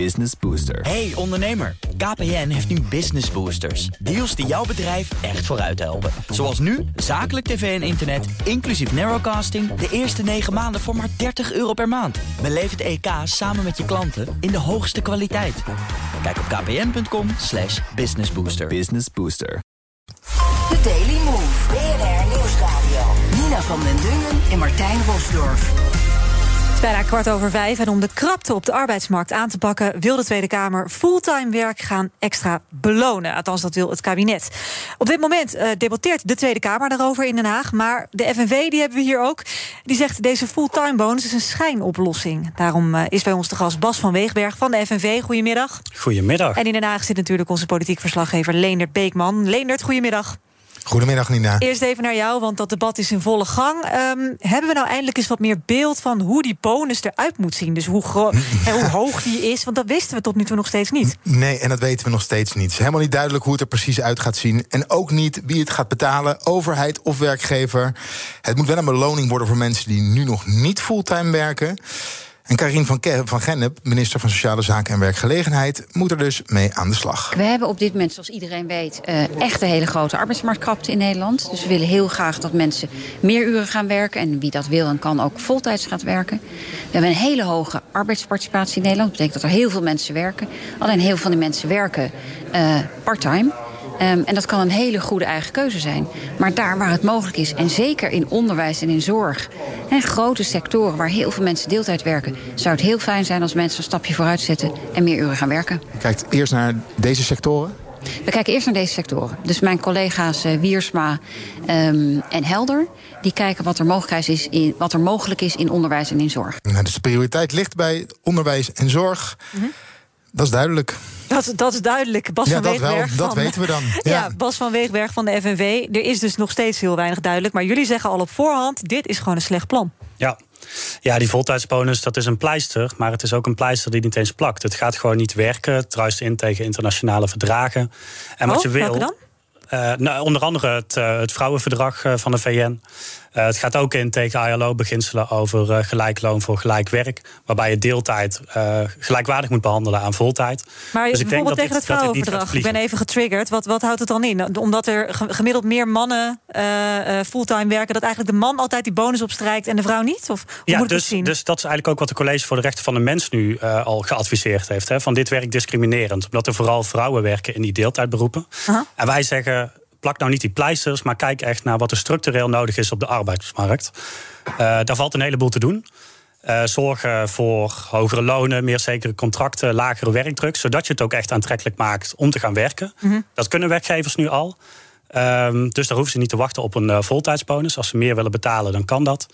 Business Booster. Hey ondernemer, KPN heeft nu Business Boosters. Deals die jouw bedrijf echt vooruit helpen. Zoals nu, zakelijk tv en internet, inclusief narrowcasting... de eerste 9 maanden voor maar 30 euro per maand. Beleef het EK samen met je klanten in de hoogste kwaliteit. Kijk op kpn.com slash businessbooster. Business Booster. The Daily Move. BNR Nieuwsradio. Nina van den Dungen en Martijn Rosdorf. Bijna kwart over vijf. En om de krapte op de arbeidsmarkt aan te pakken, wil de Tweede Kamer fulltime werk gaan extra belonen. Althans, dat wil het kabinet. Op dit moment uh, debatteert de Tweede Kamer daarover in Den Haag. Maar de FNV, die hebben we hier ook, die zegt deze fulltime bonus is een schijnoplossing. Daarom uh, is bij ons de gast Bas van Weegberg van de FNV. Goedemiddag. Goedemiddag. En in Den Haag zit natuurlijk onze politiek verslaggever Leendert Beekman. Leendert, goedemiddag. Goedemiddag, Nina. Eerst even naar jou, want dat debat is in volle gang. Um, hebben we nou eindelijk eens wat meer beeld van hoe die bonus eruit moet zien? Dus hoe, en hoe hoog die is? Want dat wisten we tot nu toe nog steeds niet. Nee, en dat weten we nog steeds niet. Het is helemaal niet duidelijk hoe het er precies uit gaat zien. En ook niet wie het gaat betalen, overheid of werkgever. Het moet wel een beloning worden voor mensen die nu nog niet fulltime werken. En Karin van, van Gennep, minister van Sociale Zaken en Werkgelegenheid, moet er dus mee aan de slag. We hebben op dit moment, zoals iedereen weet, uh, echt een hele grote arbeidsmarktkrapte in Nederland. Dus we willen heel graag dat mensen meer uren gaan werken. En wie dat wil en kan ook voltijds gaat werken. We hebben een hele hoge arbeidsparticipatie in Nederland. Dat betekent dat er heel veel mensen werken. Alleen heel veel van die mensen werken uh, part-time. Um, en dat kan een hele goede eigen keuze zijn. Maar daar waar het mogelijk is, en zeker in onderwijs en in zorg... en grote sectoren waar heel veel mensen deeltijd werken... zou het heel fijn zijn als mensen een stapje vooruit zetten... en meer uren gaan werken. Kijkt eerst naar deze sectoren? We kijken eerst naar deze sectoren. Dus mijn collega's uh, Wiersma um, en Helder... die kijken wat er, mogelijk is in, wat er mogelijk is in onderwijs en in zorg. Nou, dus de prioriteit ligt bij onderwijs en zorg... Mm -hmm. Dat is duidelijk. Dat, dat is duidelijk. Bas ja, van dat Weegberg. Wel, dat van, weten we dan. Ja. ja. Bas van Weegberg van de FNV. Er is dus nog steeds heel weinig duidelijk. Maar jullie zeggen al op voorhand: dit is gewoon een slecht plan. Ja. Ja, die voltijdsbonus, dat is een pleister. Maar het is ook een pleister die niet eens plakt. Het gaat gewoon niet werken. Het druist in tegen internationale verdragen. En wat oh, je wil. dan? Uh, nou, onder andere het, uh, het vrouwenverdrag uh, van de VN. Het gaat ook in tegen ILO-beginselen over gelijk loon voor gelijk werk. Waarbij je deeltijd gelijkwaardig moet behandelen aan voltijd. Maar dus ik denk dat dit, het ik ben even getriggerd. Wat, wat houdt het dan in? Omdat er gemiddeld meer mannen fulltime werken... dat eigenlijk de man altijd die bonus opstrijkt en de vrouw niet? Of hoe ja, moet dus, zien? dus dat is eigenlijk ook wat de College voor de Rechten van de Mens... nu al geadviseerd heeft. Hè, van dit werkt discriminerend. Omdat er vooral vrouwen werken in die deeltijdberoepen. En wij zeggen plak nou niet die pleisters, maar kijk echt naar wat er structureel nodig is op de arbeidsmarkt. Uh, daar valt een heleboel te doen. Uh, zorgen voor hogere lonen, meer zekere contracten, lagere werkdruk, zodat je het ook echt aantrekkelijk maakt om te gaan werken. Mhm. Mm -hmm. Dat kunnen werkgevers nu al. Um, dus daar hoeven ze niet te wachten op een uh, voltijdsbonus. Als ze meer willen betalen, dan kan dat.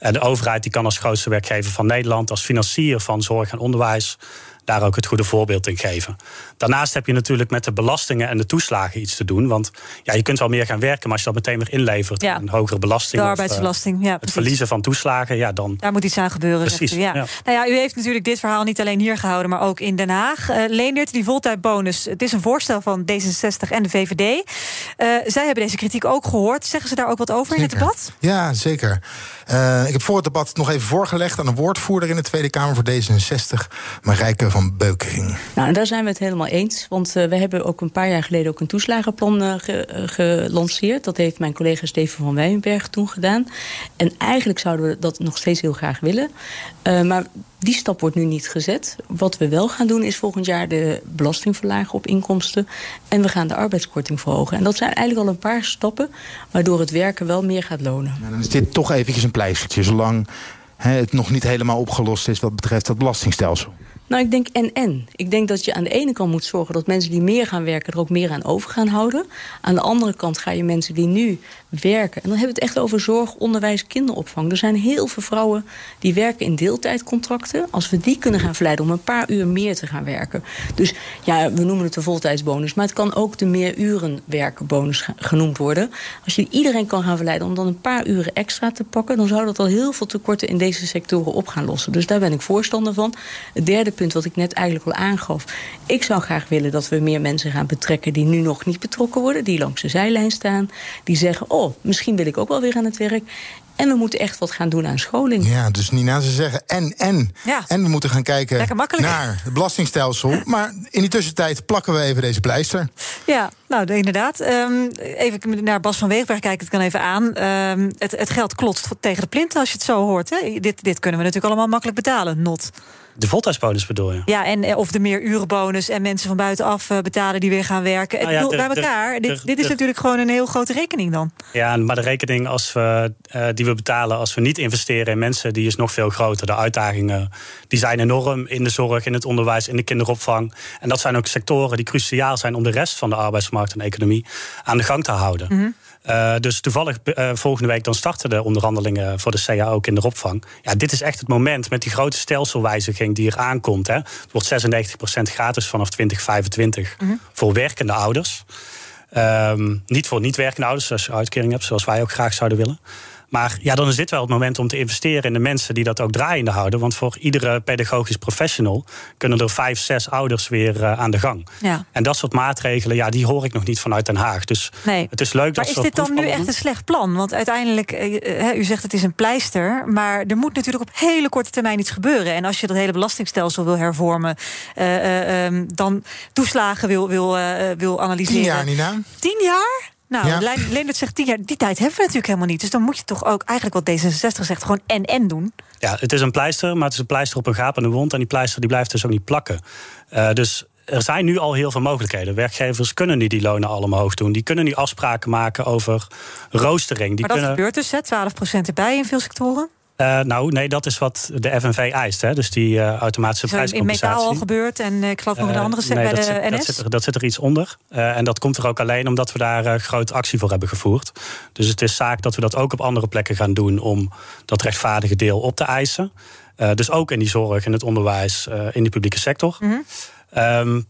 Uh, de overheid die kan als grootste werkgever van Nederland, als financier van zorg en onderwijs, daar ook het goede voorbeeld in geven. Daarnaast heb je natuurlijk met de belastingen en de toeslagen iets te doen. Want ja, je kunt wel meer gaan werken, maar als je dat meteen weer inlevert... Ja. een hogere belasting De of, arbeidsbelasting, ja, het precies. verliezen van toeslagen... Ja, dan Daar moet iets aan gebeuren. Precies, zegt u, ja. ja. Nou ja, u heeft natuurlijk dit verhaal niet alleen hier gehouden, maar ook in Den Haag. Uh, Leendert, die voltijdbonus, het is een voorstel van D66 en de VVD. Uh, zij hebben deze kritiek ook gehoord. Zeggen ze daar ook wat over zeker. in het debat? Ja, zeker. Uh, ik heb voor het debat nog even voorgelegd aan een woordvoerder in de Tweede Kamer voor D66, Marijke van Beukering. Nou, daar zijn we het helemaal eens. Want uh, we hebben ook een paar jaar geleden ook een toeslagenplan uh, ge, gelanceerd. Dat heeft mijn collega Steven van Wijnberg toen gedaan. En eigenlijk zouden we dat nog steeds heel graag willen. Uh, maar die stap wordt nu niet gezet. Wat we wel gaan doen is volgend jaar de belasting verlagen op inkomsten. En we gaan de arbeidskorting verhogen. En dat zijn eigenlijk al een paar stappen waardoor het werken wel meer gaat lonen. Dan is dit toch eventjes een pleistertje, zolang hè, het nog niet helemaal opgelost is wat betreft dat belastingstelsel. Nou, ik denk en-en. Ik denk dat je aan de ene kant moet zorgen dat mensen die meer gaan werken er ook meer aan over gaan houden. Aan de andere kant ga je mensen die nu werken. En dan hebben we het echt over zorg, onderwijs, kinderopvang. Er zijn heel veel vrouwen die werken in deeltijdcontracten. Als we die kunnen gaan verleiden om een paar uur meer te gaan werken. Dus ja, we noemen het de voltijdsbonus. Maar het kan ook de meer uren genoemd worden. Als je iedereen kan gaan verleiden om dan een paar uren extra te pakken... dan zou dat al heel veel tekorten in deze sectoren op gaan lossen. Dus daar ben ik voorstander van. Het derde punt wat ik net eigenlijk al aangaf. Ik zou graag willen dat we meer mensen gaan betrekken die nu nog niet betrokken worden, die langs de zijlijn staan, die zeggen: Oh, misschien wil ik ook wel weer aan het werk. En we moeten echt wat gaan doen aan scholing. Ja, dus Nina, ze zeggen en, en. Ja. En we moeten gaan kijken naar het belastingstelsel. Maar in die tussentijd plakken we even deze pleister. Ja, nou inderdaad. Ehm, even naar Bas van Weegberg kijken, het kan even aan. Ehm, het, het geld klotst tegen de plint als je het zo hoort. Hè? Dit, dit kunnen we natuurlijk allemaal makkelijk betalen, not. De voltijdsbonus bedoel je? Ja, en eh, of de meer urenbonus en mensen van buitenaf eh, betalen die weer gaan werken. Nou ja, de- bij de- elkaar, dit, de- dit is natuurlijk gewoon een heel grote rekening dan. Ja, maar de rekening als we, eh, die we betalen als we niet investeren in mensen, die is nog veel groter. De uitdagingen die zijn enorm in de zorg, in het onderwijs, in de kinderopvang. En dat zijn ook sectoren die cruciaal zijn om de rest van de arbeidsmarkt en economie aan de gang te houden. Eh, dus toevallig eh, volgende week dan starten de onderhandelingen voor de CAO kinderopvang. Ja, dit is echt het moment met die grote stelselwijziging die er aankomt. Hè. Het wordt 96% gratis vanaf 2025 voor werkende ouders. Ehm, niet voor niet-werkende ouders, als je uitkering hebt, zoals wij ook graag zouden willen. Maar ja, dan is dit wel het moment om te investeren in de mensen die dat ook draaiende houden. Want voor iedere pedagogisch professional kunnen er vijf, zes ouders weer eh, aan de gang. Ja. En dat soort maatregelen, ja, die hoor ik nog niet vanuit Den Haag. Dus Nee. het is leuk dat Maar is dit dan nu echt een slecht plan? Want uiteindelijk, eh, eh, u zegt het is een pleister, maar er moet natuurlijk op hele korte termijn iets gebeuren. En als je dat hele belastingstelsel wil hervormen, eh, eh, ehm, dan toeslagen wil, wil, wil analyseren. Tien jaar, Nina. Tien jaar? Nou, Ja. Leen- Leendert zegt tien jaar. Die tijd hebben we natuurlijk helemaal niet. Dus dan moet je toch ook eigenlijk wat D66 zegt, gewoon en-en doen. Ja, het is een pleister, maar het is een pleister op een gapende wond. En die pleister die blijft dus ook niet plakken. Eh, dus er zijn nu al heel veel mogelijkheden. Werkgevers kunnen nu die lonen allemaal hoog doen. Die kunnen nu afspraken maken over roostering. Die Maar dat kunnen, gebeurt dus, hè, 12% erbij in veel sectoren. Eh, nou, nee, dat is wat de FNV eist. Hè? Dus die eh, automatische Is er in prijscompensatie. metaal al gebeurd en eh, ik geloof nog in de andere set nee, bij dat de zit, NS. Dat zit, er, dat zit er iets onder. En dat komt er ook alleen omdat we daar groot actie voor hebben gevoerd. Dus het is zaak dat we dat ook op andere plekken gaan doen om dat rechtvaardige deel op te eisen. Dus ook in die zorg, in het onderwijs, in die publieke sector. Ehm,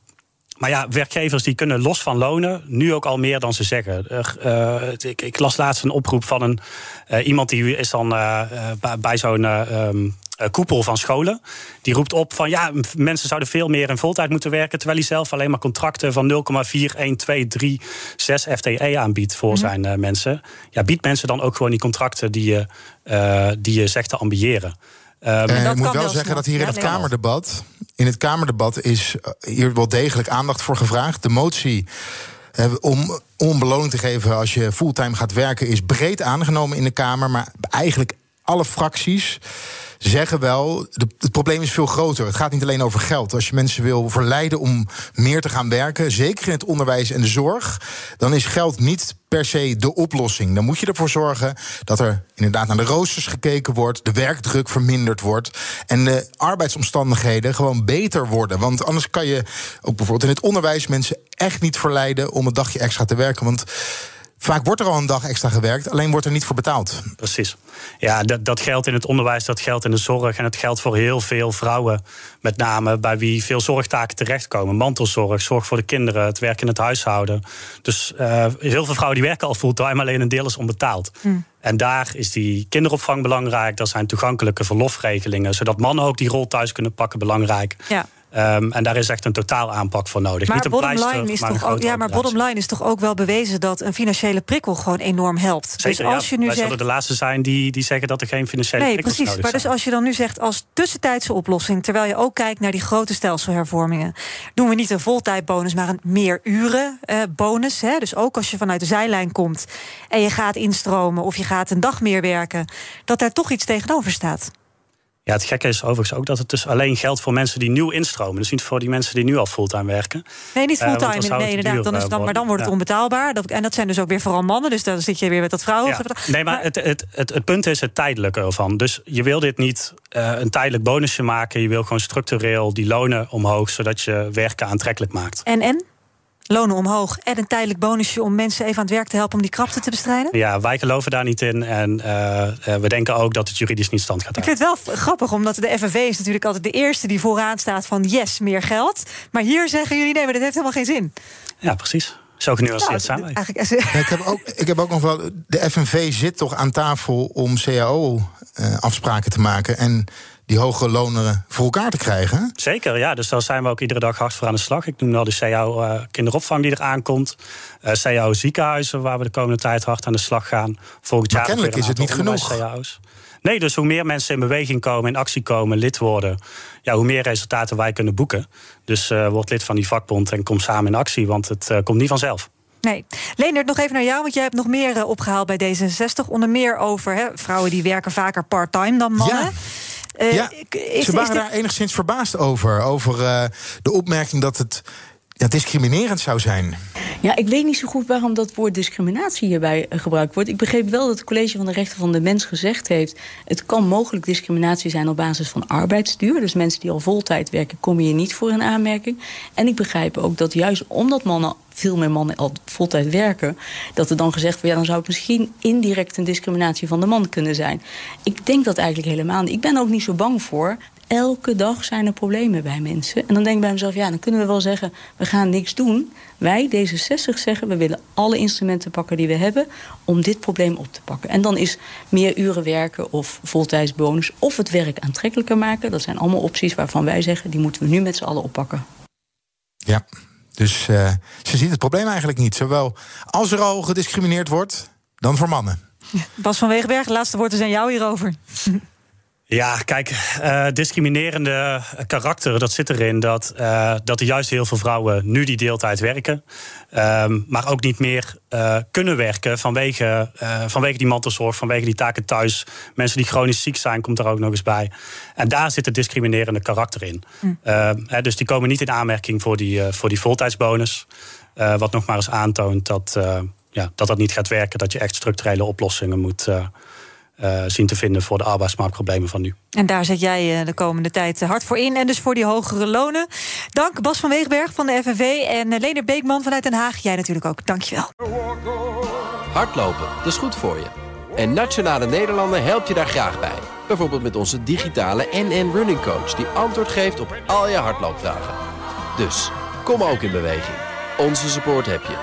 maar ja, werkgevers die kunnen los van lonen nu ook al meer dan ze zeggen. Eh, het- ik, ik las laatst een oproep van een, eh, iemand die is dan eh, eh, bij, zo'n eh, ehm, eh, koepel van scholen. Die roept op van ja, mensen zouden veel meer in voltijd moeten werken. Terwijl hij zelf alleen maar contracten van 0,41236 FTE aanbiedt voor zijn eh, mensen. Ja, biedt mensen dan ook gewoon die contracten die je, eh, die je zegt te ambiëren. Ehm, Eh, dat ik kan moet wel zeggen snel. dat hier in het nee. Kamerdebat... in het Kamerdebat is eh, hier wel degelijk aandacht voor gevraagd. De motie eh, om, om beloning te geven als je fulltime gaat werken... is breed aangenomen in de Kamer. Maar eigenlijk alle fracties zeggen wel... het probleem is veel groter. Het gaat niet alleen over geld. Als je mensen wil verleiden om meer te gaan werken... zeker in het onderwijs en de zorg... dan is geld niet per se de oplossing. Dan moet je ervoor zorgen dat er inderdaad naar de roosters gekeken wordt... de werkdruk verminderd wordt... en de arbeidsomstandigheden gewoon beter worden. Want anders kan je ook bijvoorbeeld in het onderwijs... mensen echt niet verleiden om een dagje extra te werken. Want vaak wordt er al een dag extra gewerkt... alleen wordt er niet voor betaald. Precies. Ja, dat, dat geldt in het onderwijs, dat geldt in de zorg. En het geldt voor heel veel vrouwen, met name bij wie veel zorgtaken terechtkomen. Mantelzorg, zorg voor de kinderen, het werk in het huishouden. Dus eh, heel veel vrouwen die werken al fulltime, alleen een deel is onbetaald. En daar is die kinderopvang belangrijk. Daar zijn toegankelijke verlofregelingen, zodat mannen ook die rol thuis kunnen pakken, belangrijk. Ja. Ehm, en daar is echt een totaal aanpak voor nodig. Maar Niet een bottom pleister, is maar toch ook, ja, maar bottom line is toch ook wel bewezen dat een financiële prikkel gewoon enorm helpt. Zeker, dus als ja. je nu Wij zegt, zullen de laatste zijn die, die zeggen dat er geen financiële Nee, prikkels precies. nodig Maar dus zijn. als je dan nu zegt als tussentijdse oplossing, terwijl je ook kijkt naar die grote stelselhervormingen, doen we niet een voltijdbonus, maar een meer uren eh, bonus. Hè? Dus ook als je vanuit de zijlijn komt en je gaat instromen of je gaat een dag meer werken, dat daar toch iets tegenover staat. Ja, het gekke is overigens ook dat het dus alleen geldt voor mensen die nieuw instromen. Dus niet voor die mensen die nu al fulltime werken. Nee, niet Eh, fulltime. nee, inderdaad. Dan is, dan, maar dan wordt het onbetaalbaar. Dat, en dat zijn dus ook weer vooral mannen. Dus dan zit je weer met dat vrouwen. Ja. Nee, maar het, het, het, het punt is het tijdelijke ervan. Dus je wil dit niet eh, een tijdelijk bonusje maken. Je wil gewoon structureel die lonen omhoog, zodat je werken aantrekkelijk maakt. En en? Lonen omhoog en een tijdelijk bonusje om mensen even aan het werk te helpen om die krapte te bestrijden? Ja, wij geloven daar niet in. En eh, eh, we denken ook dat het juridisch niet stand gaat Ik houden. vind het wel grappig, omdat de FNV is natuurlijk altijd de eerste die vooraan staat van yes, meer geld. Maar hier zeggen jullie nee, maar dat heeft helemaal geen zin. Ja, precies. Zo genuanceerd Nou, zijn wij. Eigenlijk, Ja, ik, heb ook, ik heb ook nog wel. De FNV zit toch aan tafel om CAO-afspraken te maken. En die hoge lonen voor elkaar te krijgen. Zeker, ja. Dus daar zijn we ook iedere dag hard voor aan de slag. Ik noem al de CAO uh, kinderopvang die eraan komt. Uh, CAO ziekenhuizen, waar we de komende tijd hard aan de slag gaan. Volgend maar jaar kennelijk is het niet genoeg. CAO's. Nee, dus hoe meer mensen in beweging komen, in actie komen, lid worden, ja, hoe meer resultaten wij kunnen boeken. Dus uh, word lid van die vakbond en kom samen in actie, want het uh, komt niet vanzelf. Nee. Leendert, nog even naar jou, want jij hebt nog meer uh, opgehaald bij D66. Onder meer over hè, vrouwen die werken vaker part-time dan mannen. Ja. Ja, is, ze waren daar enigszins verbaasd over. Over uh, de opmerking dat het ja, discriminerend zou zijn. Ja, ik weet niet zo goed waarom dat woord discriminatie hierbij gebruikt wordt. Ik begreep wel dat het College van de Rechten van de Mens gezegd heeft... het kan mogelijk discriminatie zijn op basis van arbeidsduur. Dus mensen die al voltijd werken, kom je niet voor een aanmerking. En ik begrijp ook dat juist omdat mannen veel meer mannen al voltijd werken... dat er dan gezegd wordt, ja, dan zou het misschien indirect een discriminatie van de man kunnen zijn. Ik denk dat eigenlijk helemaal niet. Ik ben ook niet zo bang voor. Elke dag zijn er problemen bij mensen. En dan denk ik bij mezelf, ja, dan kunnen we wel zeggen... we gaan niks doen. Wij, D66, zeggen, we willen alle instrumenten pakken die we hebben... om dit probleem op te pakken. En dan is meer uren werken of voltijdsbonus... of het werk aantrekkelijker maken. Dat zijn allemaal opties waarvan wij zeggen... die moeten we nu met z'n allen oppakken. Ja, dus uh, ze ziet het probleem eigenlijk niet. Zowel als er al gediscrimineerd wordt, dan voor mannen. Bas van Wegenberg, laatste woorden zijn jou hierover. Ja, kijk, uh, discriminerende karakter, dat zit erin dat, uh, dat er juist heel veel vrouwen nu die deeltijd werken. Um, maar ook niet meer uh, kunnen werken vanwege, vanwege die mantelzorg, vanwege die taken thuis. Mensen die chronisch ziek zijn, komt er ook nog eens bij. En daar zit het discriminerende karakter in. Mm. He, dus die komen niet in aanmerking voor die, voor die voltijdsbonus. wat nog maar eens aantoont dat, ja, dat dat niet gaat werken, dat je echt structurele oplossingen moet uh, zien te vinden voor de arbeidsmarktproblemen van nu. En daar zet jij uh, de komende tijd hard voor in. En dus voor die hogere lonen. Dank Bas van Weegberg van de FNV en Lener Beekman vanuit Den Haag. Jij natuurlijk ook. Dankjewel. Hardlopen, dat is goed voor je. En Nationale Nederlanden helpt je daar graag bij. Bijvoorbeeld met onze digitale NN Running Coach... die antwoord geeft op al je hardloopvragen. Dus, kom ook in beweging. Onze support heb je.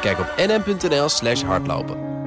Kijk op nn.nl slash hardlopen.